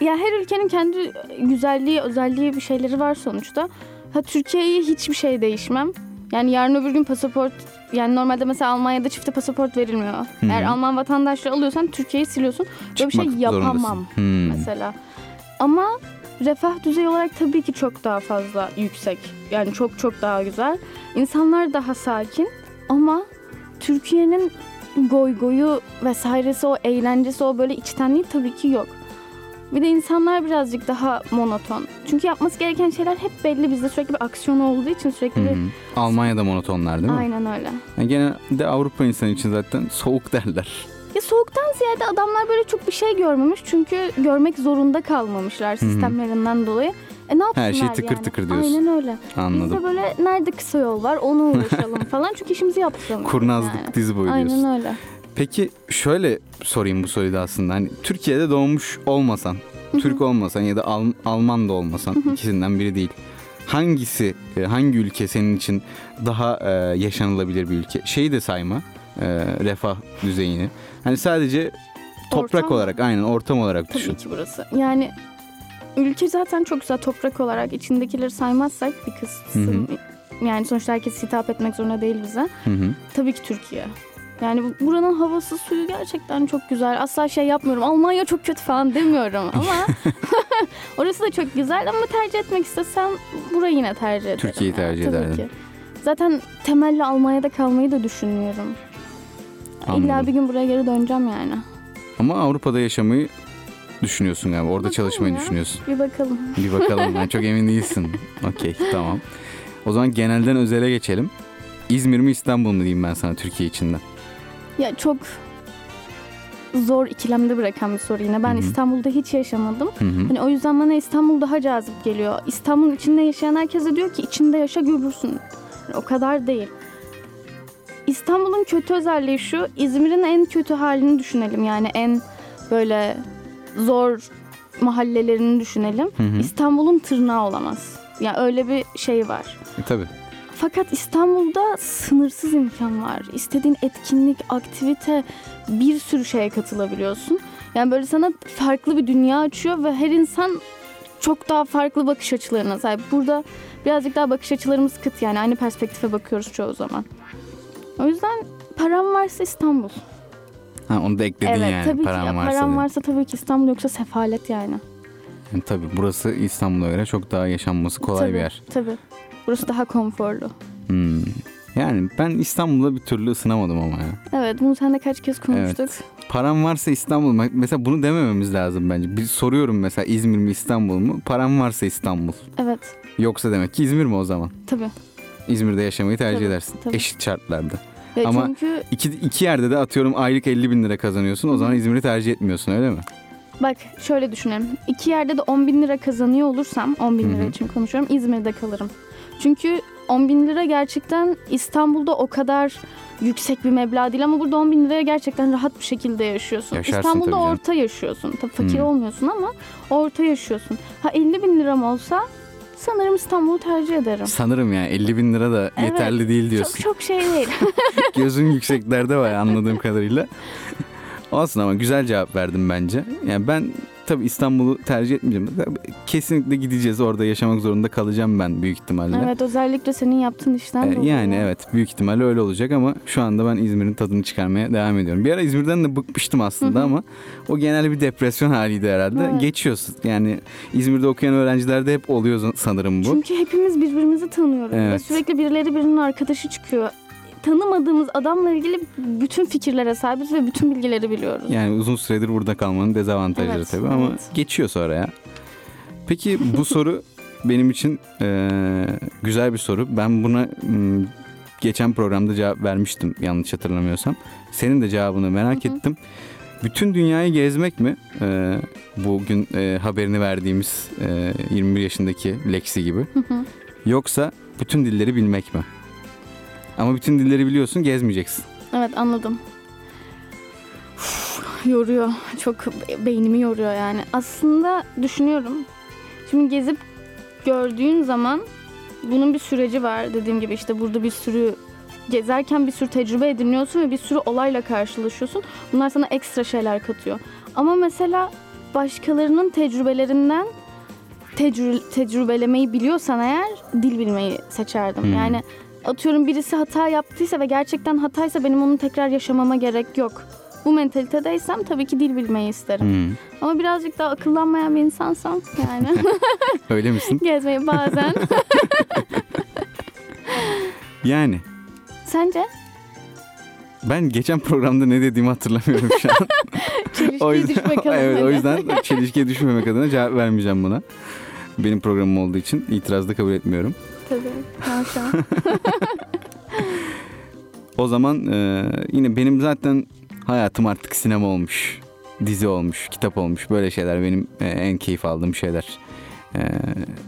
ya her ülkenin kendi güzelliği, özelliği bir şeyleri var sonuçta. Ha Türkiye'ye hiçbir şey değişmem. Yani yarın öbür gün pasaport yani normalde mesela Almanya'da çifte pasaport verilmiyor. Hı. Eğer Alman vatandaşlığı alıyorsan Türkiye'yi siliyorsun. Böyle bir şey yapamam. Hmm. mesela. Ama refah düzeyi olarak tabii ki çok daha fazla yüksek. Yani çok çok daha güzel. İnsanlar daha sakin ama Türkiye'nin goy goyu vesairesi o eğlencesi o böyle içtenliği tabii ki yok. Bir de insanlar birazcık daha monoton. Çünkü yapması gereken şeyler hep belli. Bizde sürekli bir aksiyon olduğu için sürekli Hı bir... Almanya'da monotonlar değil mi? Aynen öyle. Yani genelde Avrupa insanı için zaten soğuk derler. Ya soğuktan ziyade adamlar böyle çok bir şey görmemiş. Çünkü görmek zorunda kalmamışlar sistemlerinden dolayı. E ne yapsınlar Her şey tıkır yani? tıkır diyorsun. Aynen öyle. Biz Anladım. de böyle nerede kısa yol var onu uğraşalım falan. Çünkü işimizi yaptıramıyoruz Kurnazlık yani. dizi boyu diyorsun. Aynen öyle. Peki şöyle sorayım bu soruyu da aslında. Hani Türkiye'de doğmuş olmasan, Türk olmasan ya da Al- Alman da olmasan ikisinden biri değil. Hangisi, e, hangi ülke senin için daha e, yaşanılabilir bir ülke? Şeyi de sayma, e, refah düzeyini. Hani sadece toprak Ortam olarak, aynen ortam olarak düşün. Tabii ki burası. Yani ülke zaten çok güzel toprak olarak içindekileri saymazsak bir kısım yani sonuçta herkes hitap etmek zorunda değil bize. Hı hı. Tabii ki Türkiye. Yani bu- buranın havası suyu gerçekten çok güzel. Asla şey yapmıyorum. Almanya çok kötü falan demiyorum ama orası da çok güzel ama tercih etmek istesem burayı yine tercih ederim. Türkiye'yi yani, tercih tabii ederdin. ki. Zaten temelli Almanya'da kalmayı da düşünmüyorum. İlla Anladım. bir gün buraya geri döneceğim yani. Ama Avrupa'da yaşamayı düşünüyorsun galiba. Orada Bakalım çalışmayı ya. düşünüyorsun. Bir bakalım. Bir bakalım. Ben çok emin değilsin. Okey tamam. O zaman genelden özele geçelim. İzmir mi İstanbul mu diyeyim ben sana Türkiye içinden. Ya çok zor ikilemde bırakan bir soru yine. Ben Hı hı. İstanbul'da hiç yaşamadım. Hı hı. Hani o yüzden bana İstanbul daha cazip geliyor. İstanbul'un içinde yaşayan herkes de diyor ki içinde yaşa görürsün. Yani o kadar değil. İstanbul'un kötü özelliği şu. İzmir'in en kötü halini düşünelim. Yani en böyle zor mahallelerini düşünelim. Hı hı. İstanbul'un tırnağı olamaz. Yani öyle bir şey var. E, tabii. Fakat İstanbul'da sınırsız imkan var. İstediğin etkinlik, aktivite, bir sürü şeye katılabiliyorsun. Yani böyle sana farklı bir dünya açıyor ve her insan çok daha farklı bakış açılarına sahip. Burada birazcık daha bakış açılarımız kıt yani aynı perspektife bakıyoruz çoğu zaman. O yüzden param varsa İstanbul. Ha, onu da ekledin evet yani tabii paran ki varsa. param diye. varsa tabii ki İstanbul yoksa sefalet yani. Yani tabii burası İstanbul'a göre çok daha yaşanması kolay tabii, bir yer. Tabii. Burası daha konforlu. Hmm. Yani ben İstanbul'da bir türlü ısınamadım ama ya. Evet bunu sen de kaç kez konuştuk. Param varsa İstanbul. Mesela bunu demememiz lazım bence. Bir soruyorum mesela İzmir mi İstanbul mu? Param varsa İstanbul. Evet Yoksa demek ki İzmir mi o zaman? tabii. İzmir'de yaşamayı tercih Tabii, edersin. tabii. Eşit şartlarda. Ya Ama- çünkü İki, iki yerde de atıyorum aylık 50 bin lira kazanıyorsun. O zaman İzmir'i tercih etmiyorsun öyle mi? Bak şöyle düşünelim. İki yerde de 10 bin lira kazanıyor olursam 10 bin lira için konuşuyorum İzmir'de kalırım. Çünkü 10 bin lira gerçekten İstanbul'da o kadar yüksek bir meblağ değil ama burada 10 bin liraya gerçekten rahat bir şekilde yaşıyorsun. Yaşarsın İstanbul'da orta yaşıyorsun. Tabii fakir Hı. olmuyorsun ama orta yaşıyorsun. Ha 50 bin liram olsa sanırım İstanbul'u tercih ederim. Sanırım yani 50 bin lira da Evet, yeterli değil diyorsun. Çok çok şey değil. Gözün yükseklerde var anladığım kadarıyla. Olsun ama güzel cevap verdim bence. Yani ben tabii İstanbul'u tercih etmeyeceğim. Kesinlikle gideceğiz orada yaşamak zorunda kalacağım ben büyük ihtimalle. Evet özellikle senin yaptığın işten Ee, dolayı. yani evet büyük ihtimalle öyle olacak ama şu anda ben İzmir'in tadını çıkarmaya devam ediyorum. Bir ara İzmir'den de bıkmıştım aslında ama o genel bir depresyon haliydi herhalde. Evet. Geçiyorsun. Yani İzmir'de okuyan öğrencilerde hep oluyor sanırım bu. Çünkü hepimiz birbirimizi tanıyoruz ve Evet. sürekli birileri birinin arkadaşı çıkıyor. Tanımadığımız adamla ilgili bütün fikirlere sahibiz ve bütün bilgileri biliyoruz. Yani uzun süredir burada kalmanın dezavantajları Evet, tabii ama evet. geçiyor sonra ya. Peki bu soru benim için e, güzel bir soru. Ben buna m, geçen programda cevap vermiştim yanlış hatırlamıyorsam. Senin de cevabını merak Hı hı. ettim. Bütün dünyayı gezmek mi? E, bugün e, haberini verdiğimiz e, 21 yaşındaki Lexi gibi. Hı hı. Yoksa bütün dilleri bilmek mi? Ama bütün dilleri biliyorsun gezmeyeceksin. evet anladım. Uf, yoruyor. Çok beynimi yoruyor yani. Aslında düşünüyorum. Şimdi gezip gördüğün zaman bunun bir süreci var. Dediğim gibi işte burada bir sürü gezerken bir sürü tecrübe ediniyorsun ve bir sürü olayla karşılaşıyorsun. Bunlar sana ekstra şeyler katıyor. Ama mesela başkalarının tecrübelerinden tecrü- tecrübelemeyi biliyorsan eğer dil bilmeyi seçerdim. Hmm. Yani atıyorum birisi hata yaptıysa ve gerçekten hataysa benim onu tekrar yaşamama gerek yok. Bu mentalitedeysem tabii ki dil bilmeyi isterim. Hmm. Ama birazcık daha akıllanmayan bir insansam yani Öyle misin? gezmeyi bazen. Yani Sence? ben geçen programda ne dediğimi hatırlamıyorum şu an. Çelişkiye düşmek adına. evet, o yüzden çelişkiye düşmemek adına cevap vermeyeceğim buna. Benim programım olduğu için itiraz da kabul etmiyorum. Tabii. Maşallah. O zaman e, yine benim zaten hayatım artık sinema olmuş, dizi olmuş, kitap olmuş. Böyle şeyler benim e, en keyif aldığım şeyler. E,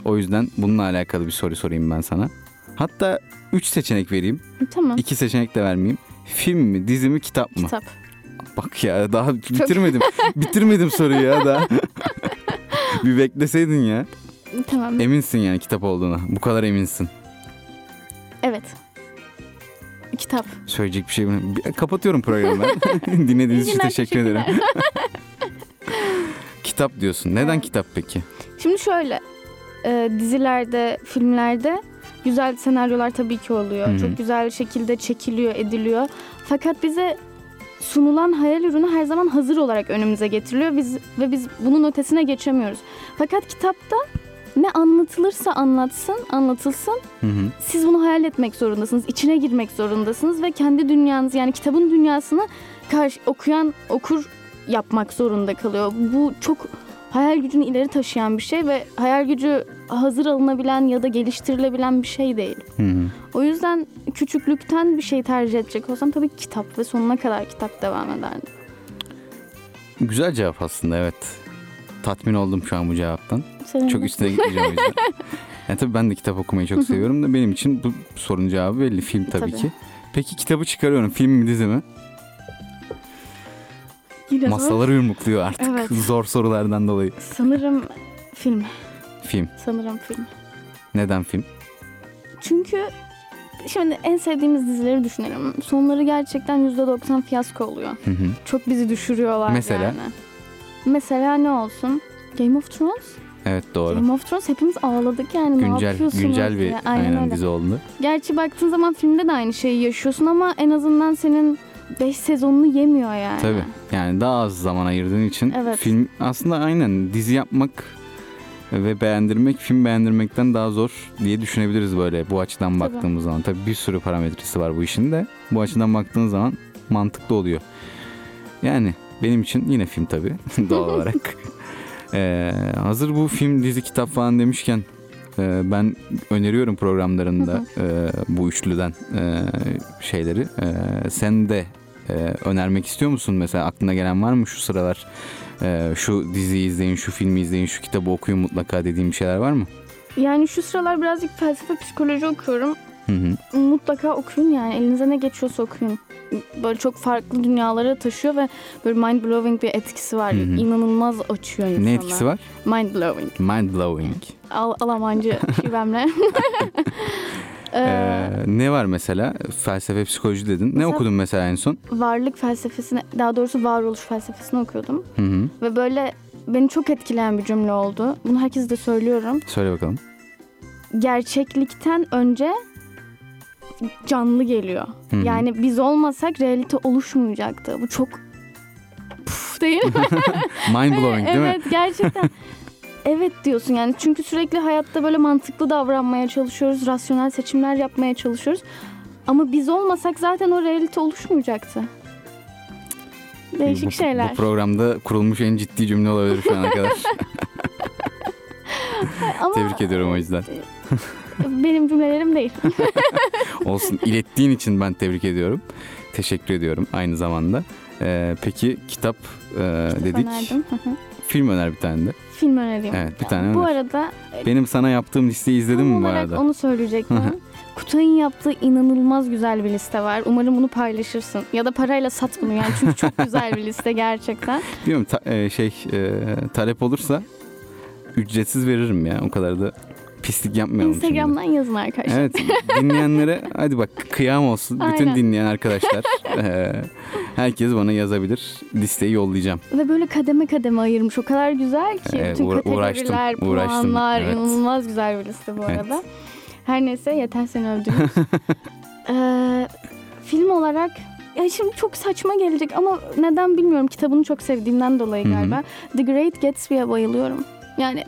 o yüzden bununla alakalı bir soru sorayım ben sana. Hatta üç seçenek vereyim. tamam. İki seçenek de vermeyeyim. Film mi, dizi mi, kitap mı? Kitap. Bak ya daha bitirmedim. bitirmedim soruyu ya daha. bir bekleseydin ya. Tamam. Eminsin yani kitap olduğuna. Bu kadar eminsin. Evet. Kitap. Söyleyecek bir şey mi? Kapatıyorum programı ben. Dinlediğiniz için teşekkür ederim. Kitap diyorsun. Neden Evet. kitap peki? Şimdi şöyle. e, dizilerde, filmlerde güzel senaryolar tabii ki oluyor. Hı hı. Çok güzel şekilde çekiliyor, ediliyor. Fakat bize sunulan hayal ürünü her zaman hazır olarak önümüze getiriliyor biz ve biz bunun ötesine geçemiyoruz. Fakat kitapta ne anlatılırsa anlatsın, anlatılsın Hı hı. siz bunu hayal etmek zorundasınız. içine girmek zorundasınız ve kendi dünyanız yani kitabın dünyasını karşı okuyan okur yapmak zorunda kalıyor. Bu çok hayal gücünü ileri taşıyan bir şey ve hayal gücü hazır alınabilen ya da geliştirilebilen bir şey değil. Hı hı. O yüzden küçüklükten bir şey tercih edecek olsam tabii ki kitap ve sonuna kadar kitap devam ederdim. Güzel cevap aslında evet. Tatmin oldum şu an bu cevaptan. Senin Çok üstüne gitmeyeceğim o yüzden. Yani tabii ben de kitap okumayı çok seviyorum da benim için bu sorunun cevabı belli. Film tabii, Tabii. ki. Peki kitabı çıkarıyorum. Film mi dizi mi? Yine zor. Masaları yumrukluyor artık. Evet. Zor sorulardan dolayı. Sanırım film. Film. Sanırım film. Neden film? Çünkü şimdi en sevdiğimiz dizileri düşünelim. Sonları gerçekten %90 fiyasko oluyor. Hı hı. Çok bizi düşürüyorlar Mesela? yani. Mesela ne olsun? Game of Thrones? Evet doğru. Game of Thrones hepimiz ağladık yani ne Güncel yapıyorsunuz güncel bir diye. aynen, öyle. dizi oldu. Gerçi baktığın zaman filmde de aynı şeyi yaşıyorsun ama en azından senin 5 sezonunu yemiyor yani. Tabii. Yani daha az zaman ayırdığın için Evet. film aslında aynen dizi yapmak ve beğendirmek film beğendirmekten daha zor diye düşünebiliriz böyle bu açıdan Tabii. baktığımız zaman. Tabii bir sürü parametresi var bu işin de. Bu açıdan baktığın zaman mantıklı oluyor. Yani benim için yine film tabii doğal olarak. Ee, hazır bu film, dizi, kitap falan demişken e, ben öneriyorum programlarında e, bu üçlüden e, şeyleri. E, sen de e, önermek istiyor musun? Mesela aklına gelen var mı şu sıralar? E, şu diziyi izleyin, şu filmi izleyin, şu kitabı okuyun mutlaka dediğim bir şeyler var mı? Yani şu sıralar birazcık felsefe psikoloji okuyorum. Hı hı. Mutlaka okuyun yani elinize ne geçiyorsa okuyun. Böyle çok farklı dünyalara taşıyor ve böyle mind blowing bir etkisi var. Hı hı. İnanılmaz açıyor insanı. Ne etkisi var? Mind blowing. Mind blowing. Al Almancı şivemle. Ee, Ee, ne var mesela? Felsefe, psikoloji dedin. Ne Mesela- okudun mesela en son? varlık felsefesini, daha doğrusu varoluş felsefesini okuyordum. Hı hı. Ve böyle beni çok etkileyen bir cümle oldu. Bunu herkese de söylüyorum. Söyle bakalım. Gerçeklikten önce canlı geliyor. Hı hı. Yani biz olmasak realite oluşmayacaktı. Bu çok Puf değil mi? Mind blowing değil mi? evet gerçekten. evet diyorsun yani çünkü sürekli hayatta böyle mantıklı davranmaya çalışıyoruz, rasyonel seçimler yapmaya çalışıyoruz. Ama biz olmasak zaten o realite oluşmayacaktı. Değişik bu, şeyler. Bu programda kurulmuş en ciddi cümle olabilir şu ana kadar. Ama Tebrik ediyorum o yüzden. Benim cümlelerim değil. Olsun. İlettiğin için ben tebrik ediyorum. Teşekkür ediyorum aynı zamanda. Ee, peki kitap e, dedik. Önerdim. Hı hı. Film öner bir tane de. Film önereyim. Evet bir tane Bu öner. arada Benim sana yaptığım listeyi izledin mi bu arada? onu söyleyecektim. Kutay'ın yaptığı inanılmaz güzel bir liste var. Umarım bunu paylaşırsın. Ya da parayla sat bunu yani çünkü çok güzel bir liste gerçekten. Bilmiyorum ta- e, şey e, talep olursa ücretsiz veririm ya. O kadar da pislik yapmayalım şimdi. Instagram'dan yazın arkadaşlar. Evet dinleyenlere hadi bak kıyam olsun. Bütün Aynen. dinleyen arkadaşlar. e, herkes bana yazabilir. Listeyi yollayacağım. Ve böyle kademe kademe ayırmış. O kadar güzel ki. Evet, Bütün uğra- kategoriler, uğraştım, uğraştım. puanlar. Evet. inanılmaz güzel bir liste bu Evet. arada. Her neyse yeter seni övdüm. ee, film olarak ya şimdi çok saçma gelecek ama neden bilmiyorum. Kitabını çok sevdiğimden dolayı galiba. The Great Gatsby'ye bayılıyorum. Yani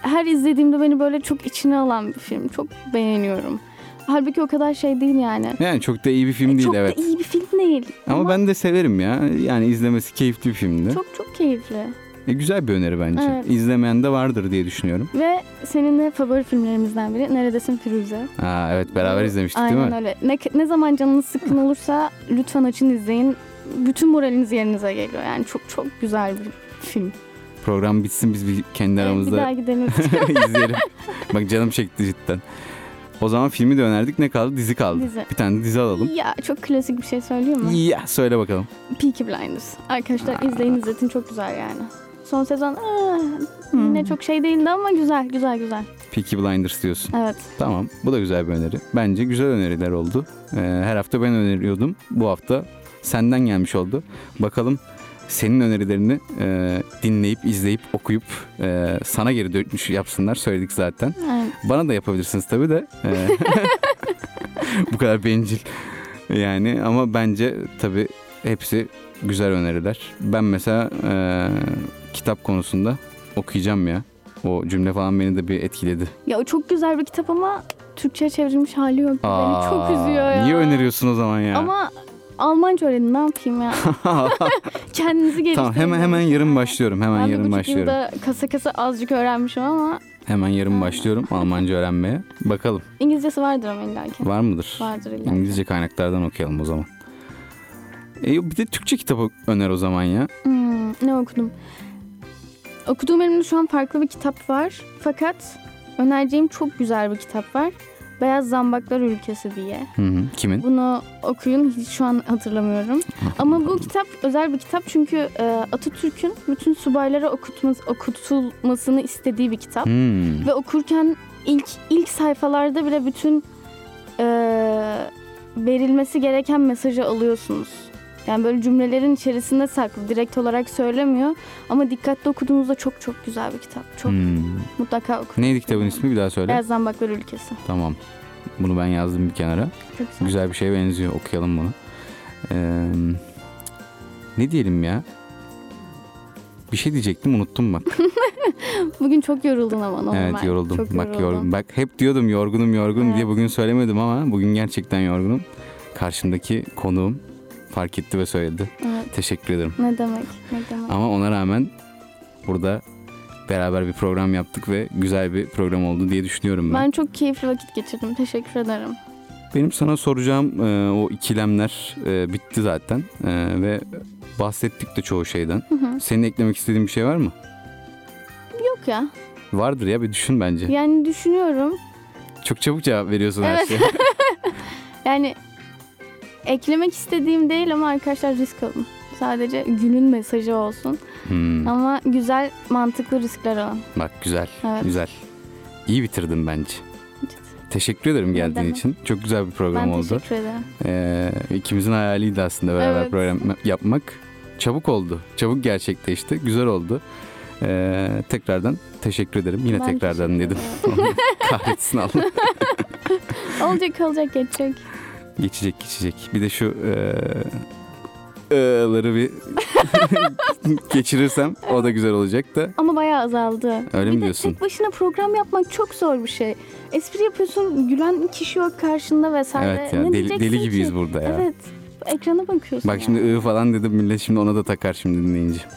her izlediğimde beni böyle çok içine alan bir film. Çok beğeniyorum. Halbuki o kadar şey değil yani. Yani çok da iyi bir film değil çok evet. da iyi bir film değil. Ama, ben de severim ya. Yani izlemesi keyifli bir filmdi. çok çok keyifli. E, güzel bir öneri bence. Evet. İzlemeyen de vardır diye düşünüyorum. Ve senin de favori filmlerimizden biri Neredesin Firuze? Aa, evet beraber izlemiştik Aynen değil mi? öyle. Ne, ne zaman canınız sıkkın olursa lütfen açın izleyin. Bütün moraliniz yerinize geliyor. Yani çok çok güzel bir film. Program bitsin biz bir kendi Evet, bir aramızda daha gidelim. izleyelim. Bak canım çekti cidden. O zaman filmi de önerdik. Ne kaldı? Dizi kaldı. Dizi. Bir tane de dizi alalım. ya çok klasik bir şey söyleyeyim mi? Ya söyle bakalım. Peaky Blinders. Arkadaşlar Aa. izleyin izletin çok güzel yani. Son sezon aa, Hmm. yine çok şey değildi ama güzel güzel güzel. Peaky Blinders diyorsun. Evet. Tamam. Bu da güzel bir öneri. Bence güzel öneriler oldu. Ee, her hafta ben öneriyordum. Bu hafta senden gelmiş oldu. Bakalım senin önerilerini e, dinleyip, izleyip, okuyup e, sana geri dönüş yapsınlar. Söyledik zaten. Aynen. Bana da yapabilirsiniz tabii de. e, bu kadar bencil. Yani ama bence tabii hepsi güzel öneriler. Ben mesela e, kitap konusunda okuyacağım ya. O cümle falan beni de bir etkiledi. Ya o çok güzel bir kitap ama Türkçe'ye çevrilmiş hali yok. Beni çok Aa, üzüyor ya. Niye öneriyorsun o zaman ya? Ama Almanca öğrenin ne yapayım ya. Kendinizi geliştirin. tamam hemen hemen yarın başlıyorum. Hemen Ben yarın başlıyorum. yılda kasa kasa azıcık öğrenmişim ama Hemen yarın başlıyorum Almanca öğrenmeye. Bakalım İngilizcesi vardır ama illaki. var mıdır? Vardır illaki. İngilizce kaynaklardan okuyalım o zaman. E, bir de Türkçe kitap öner o zaman ya. Hmm, ne okudum? Okuduğum elimde şu an farklı bir kitap var. Fakat önereceğim çok güzel bir kitap var. Beyaz Zambaklar Ülkesi diye. Hı hı. Kimin? Bunu okuyun. Hiç şu an hatırlamıyorum. Ama bu kitap özel bir kitap çünkü e, Atatürk'ün bütün subaylara okutması, okutulmasını istediği bir kitap. Hmm. Ve okurken ilk ilk sayfalarda bile bütün e, verilmesi gereken mesajı alıyorsunuz. Yani böyle cümlelerin içerisinde saklı. Direkt olarak söylemiyor. Ama dikkatli okuduğunuzda çok çok güzel bir kitap. Çok Hmm. mutlaka okuyun. Neydi kitabın ismi bir daha söyle. Beyaz Zambaklar Ülkesi. Tamam. Bunu ben yazdım bir kenara. Çok güzel. Güzel bir şeye benziyor. Okuyalım bunu. Ee, ne diyelim ya? Bir şey diyecektim unuttum bak. Bugün çok yoruldun ama normal. evet yoruldum. Çok bak yoruldun. yorgun. Bak hep diyordum yorgunum yorgun Evet. diye bugün söylemedim ama bugün gerçekten yorgunum. Karşımdaki konuğum fark etti ve söyledi. Evet. Teşekkür ederim. Ne demek? Ne demek? Ama ona rağmen burada beraber bir program yaptık ve güzel bir program oldu diye düşünüyorum ben. Ben çok keyifli vakit geçirdim. Teşekkür ederim. Benim sana soracağım e, o ikilemler e, bitti zaten E, ve bahsettik de çoğu şeyden. Hı hı. Senin eklemek istediğin bir şey var mı? Yok ya. Vardır ya bir düşün bence. Yani düşünüyorum. Çok çabuk cevap veriyorsun her Evet. şeye. Yani eklemek istediğim değil ama arkadaşlar risk alın. Sadece günün mesajı olsun. Hmm, Ama güzel, mantıklı riskler alın. Bak güzel, Evet. güzel. İyi bitirdin bence. Teşekkür ederim geldiğin demek. için. Çok güzel bir program ben oldu. teşekkür ederim. Ee, ikimizin hayaliydi aslında beraber Evet. program yapmak. Çabuk oldu. Çabuk gerçekleşti. Güzel oldu. Ee, tekrardan teşekkür ederim. Yine Ben tekrardan dedim. Kahretsin Allah. Olacak olacak geçecek. Geçecek geçecek. Bir de şu ı'ları bir geçirirsem o da güzel olacak da. Ama bayağı azaldı. Öyle bir mi diyorsun? tek başına program yapmak çok zor bir şey. Espri yapıyorsun, gülen kişi yok karşında vesaire. Evet ya Ne deli, deli ki? gibiyiz burada ya. Evet. Ekrana bakıyorsun. Bak ya. şimdi ı falan dedim millet şimdi ona da takar şimdi dinleyince.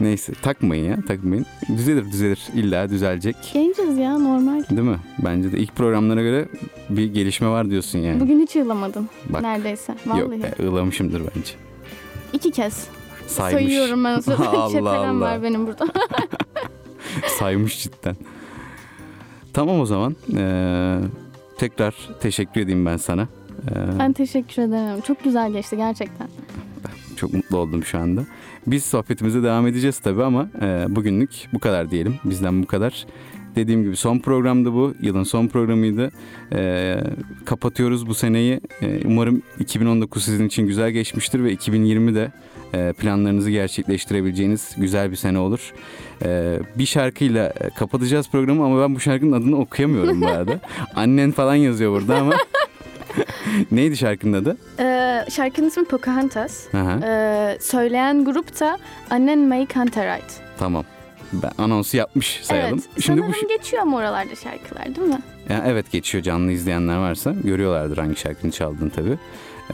Neyse takmayın ya takmayın. Düzelir düzelir illa düzelecek. Genciz ya normal. Değil mi? Bence de ilk programlara göre bir gelişme var diyorsun yani. Bugün hiç yığılamadım Bak. neredeyse. Vallahi. Yok e, ığlamışımdır bence. İki kez. Saymış. Sayıyorum ben. Allah Allah. var benim burada. Saymış cidden. Tamam o zaman. Ee, tekrar teşekkür edeyim ben sana. Ee, ben teşekkür ederim. Çok güzel geçti gerçekten. Çok mutlu oldum şu anda. Biz sohbetimize devam edeceğiz tabii ama e, bugünlük bu kadar diyelim. Bizden bu kadar. Dediğim gibi son programdı bu. Yılın son programıydı. E, kapatıyoruz bu seneyi. E, umarım 2019 sizin için güzel geçmiştir ve 2020 de e, planlarınızı gerçekleştirebileceğiniz güzel bir sene olur. E, bir şarkıyla e, kapatacağız programı ama ben bu şarkının adını okuyamıyorum bu arada. Annen falan yazıyor burada ama. Neydi şarkının adı? Ee, şarkının ismi Pocahontas. Aha. Ee, söyleyen grup da Annen May Canterite. Tamam. Ben anonsu yapmış sayalım. Evet. Şimdi Sanırım bu geçiyor mu oralarda şarkılar değil mi? yani evet geçiyor canlı izleyenler varsa görüyorlardır hangi şarkını çaldığını tabii.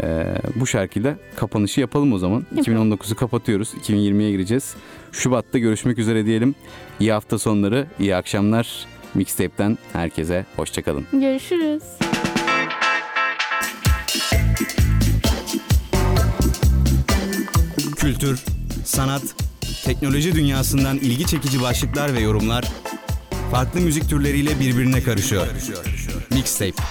Ee, bu şarkıyla kapanışı yapalım o zaman. Yapalım. 2019'u kapatıyoruz. 2020'ye gireceğiz. Şubat'ta görüşmek üzere diyelim. İyi hafta sonları, iyi akşamlar. Mixtape'ten herkese hoşçakalın. Görüşürüz. Kültür, sanat, teknoloji dünyasından ilgi çekici başlıklar ve yorumlar farklı müzik türleriyle birbirine karışıyor. Mixtape.